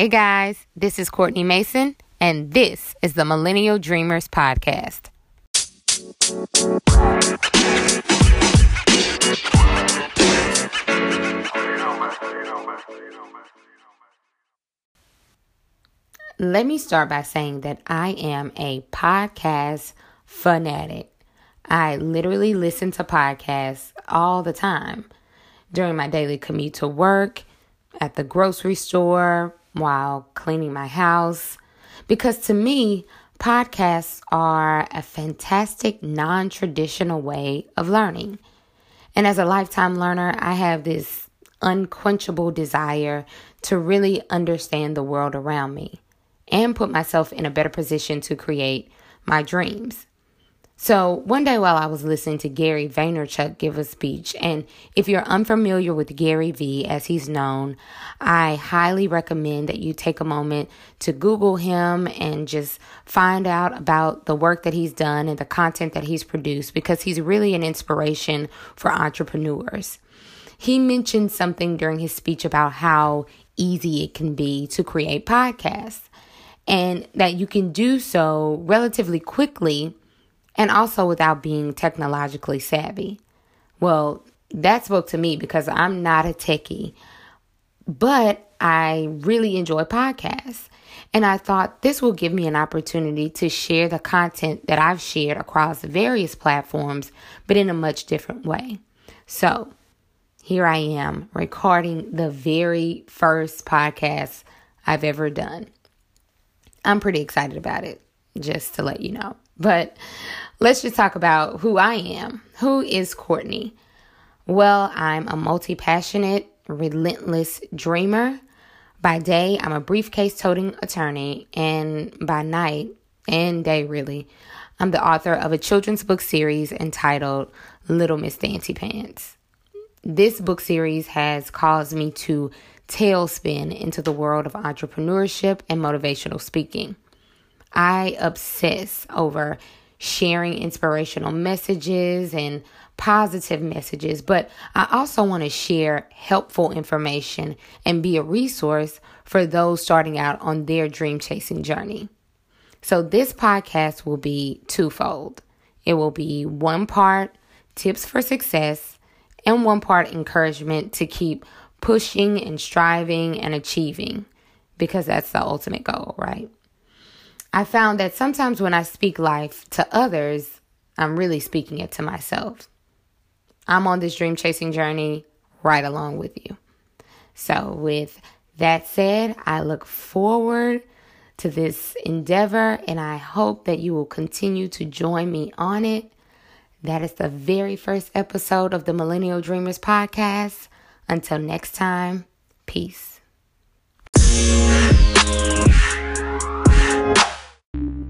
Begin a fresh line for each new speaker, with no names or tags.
Hey guys, this is Courtney Mason, and this is the Millennial Dreamers Podcast. Let me start by saying that I am a podcast fanatic. I literally listen to podcasts all the time during my daily commute to work, at the grocery store, while cleaning my house. Because to me, podcasts are a fantastic non traditional way of learning. And as a lifetime learner, I have this unquenchable desire to really understand the world around me and put myself in a better position to create my dreams. So, one day while I was listening to Gary Vaynerchuk give a speech, and if you're unfamiliar with Gary V as he's known, I highly recommend that you take a moment to Google him and just find out about the work that he's done and the content that he's produced because he's really an inspiration for entrepreneurs. He mentioned something during his speech about how easy it can be to create podcasts and that you can do so relatively quickly and also without being technologically savvy. Well, that spoke to me because I'm not a techie, but I really enjoy podcasts. And I thought this will give me an opportunity to share the content that I've shared across various platforms, but in a much different way. So here I am recording the very first podcast I've ever done. I'm pretty excited about it, just to let you know. But let's just talk about who I am. Who is Courtney? Well, I'm a multi passionate, relentless dreamer. By day, I'm a briefcase toting attorney, and by night and day, really, I'm the author of a children's book series entitled Little Miss Dancy Pants. This book series has caused me to tailspin into the world of entrepreneurship and motivational speaking. I obsess over sharing inspirational messages and positive messages, but I also want to share helpful information and be a resource for those starting out on their dream chasing journey. So, this podcast will be twofold it will be one part tips for success and one part encouragement to keep pushing and striving and achieving because that's the ultimate goal, right? I found that sometimes when I speak life to others, I'm really speaking it to myself. I'm on this dream chasing journey right along with you. So, with that said, I look forward to this endeavor and I hope that you will continue to join me on it. That is the very first episode of the Millennial Dreamers podcast. Until next time, peace.